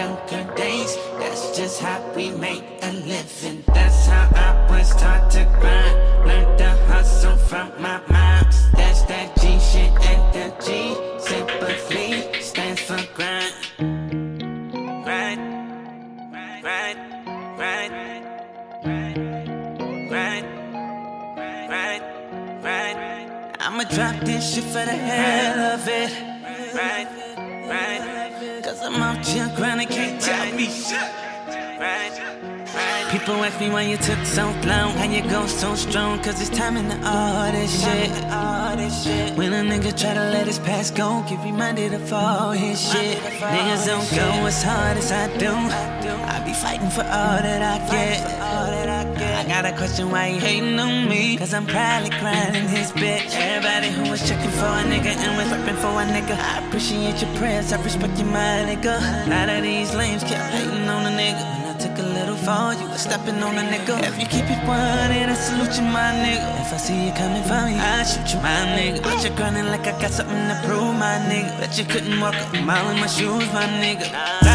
younger days. That's just how we make a living. That's how I was taught to grind. Learned to hustle from my mom. That's that G shit and the G. Sympathy stands for grind. Right, right, right, right, right, right. I'ma drop this shit for the hell of it. Right. Cause I'm out here grinding, can't tell me shit. People ask me why you took so long, how you go so strong, cause it's time in the all this shit. When a nigga try to let his past go, get reminded of all his shit. Niggas don't go as hard as I do. I be fighting for all that I get. Question why you hating on me, cause I'm probably grinding his bitch. Everybody who was checking for a nigga and was repping for a nigga, I appreciate your prayers, I respect you, my nigga. A lot of these lames kept hating on a nigga When I took a little fall, you was stepping on a nigga. If you keep it one, I salute you, my nigga. If I see you coming for me, I shoot you, my nigga. But you're grinding like I got something to prove, my nigga. Bet you couldn't walk a mile in my shoes, my nigga.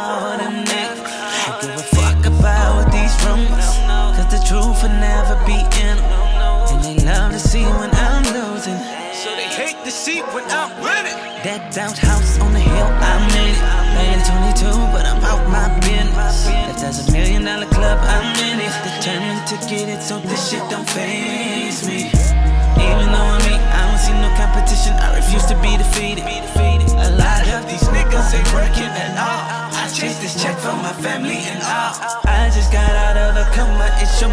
All them. I give a fuck about these rumors, cause the truth will never be in them. And they love to see when I'm losing So they hate to see when I'm winning. That house on the hill, I'm in it. Paying 22, but I'm out my business. If there's a million dollar club, I'm in it. Determined to get it, so this shit don't phase me. Even though I'm me, I don't see no competition. I refuse to be defeated.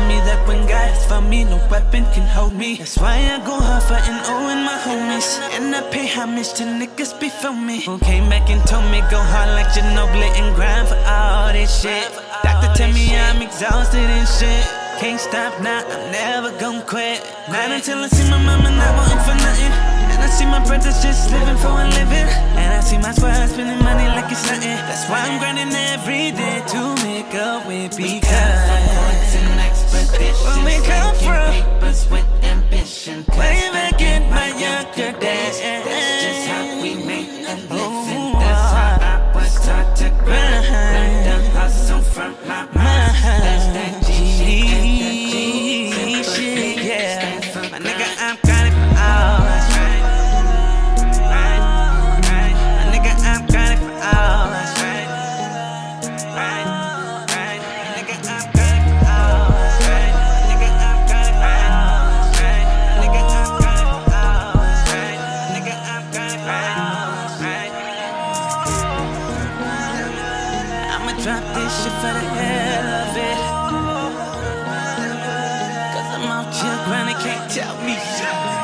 Me that when God is for me, no weapon can hold me. That's why I go hard fighting all in my homies. And I pay homage to niggas before me. Who came back and told me go hard like Ginobili and grind for all this shit. Doctor tell me I'm exhausted and shit. Can't stop now, I'm never gonna quit. Not until I see my mama not wanting for nothing. And I see my brothers just living for a living. And I see my squad spending money like it's nothing. That's why I'm grinding every day to make up with because. Where we come from. Drop this shit for the hell of it. Cause I'm out here grinding, can't tell me shit.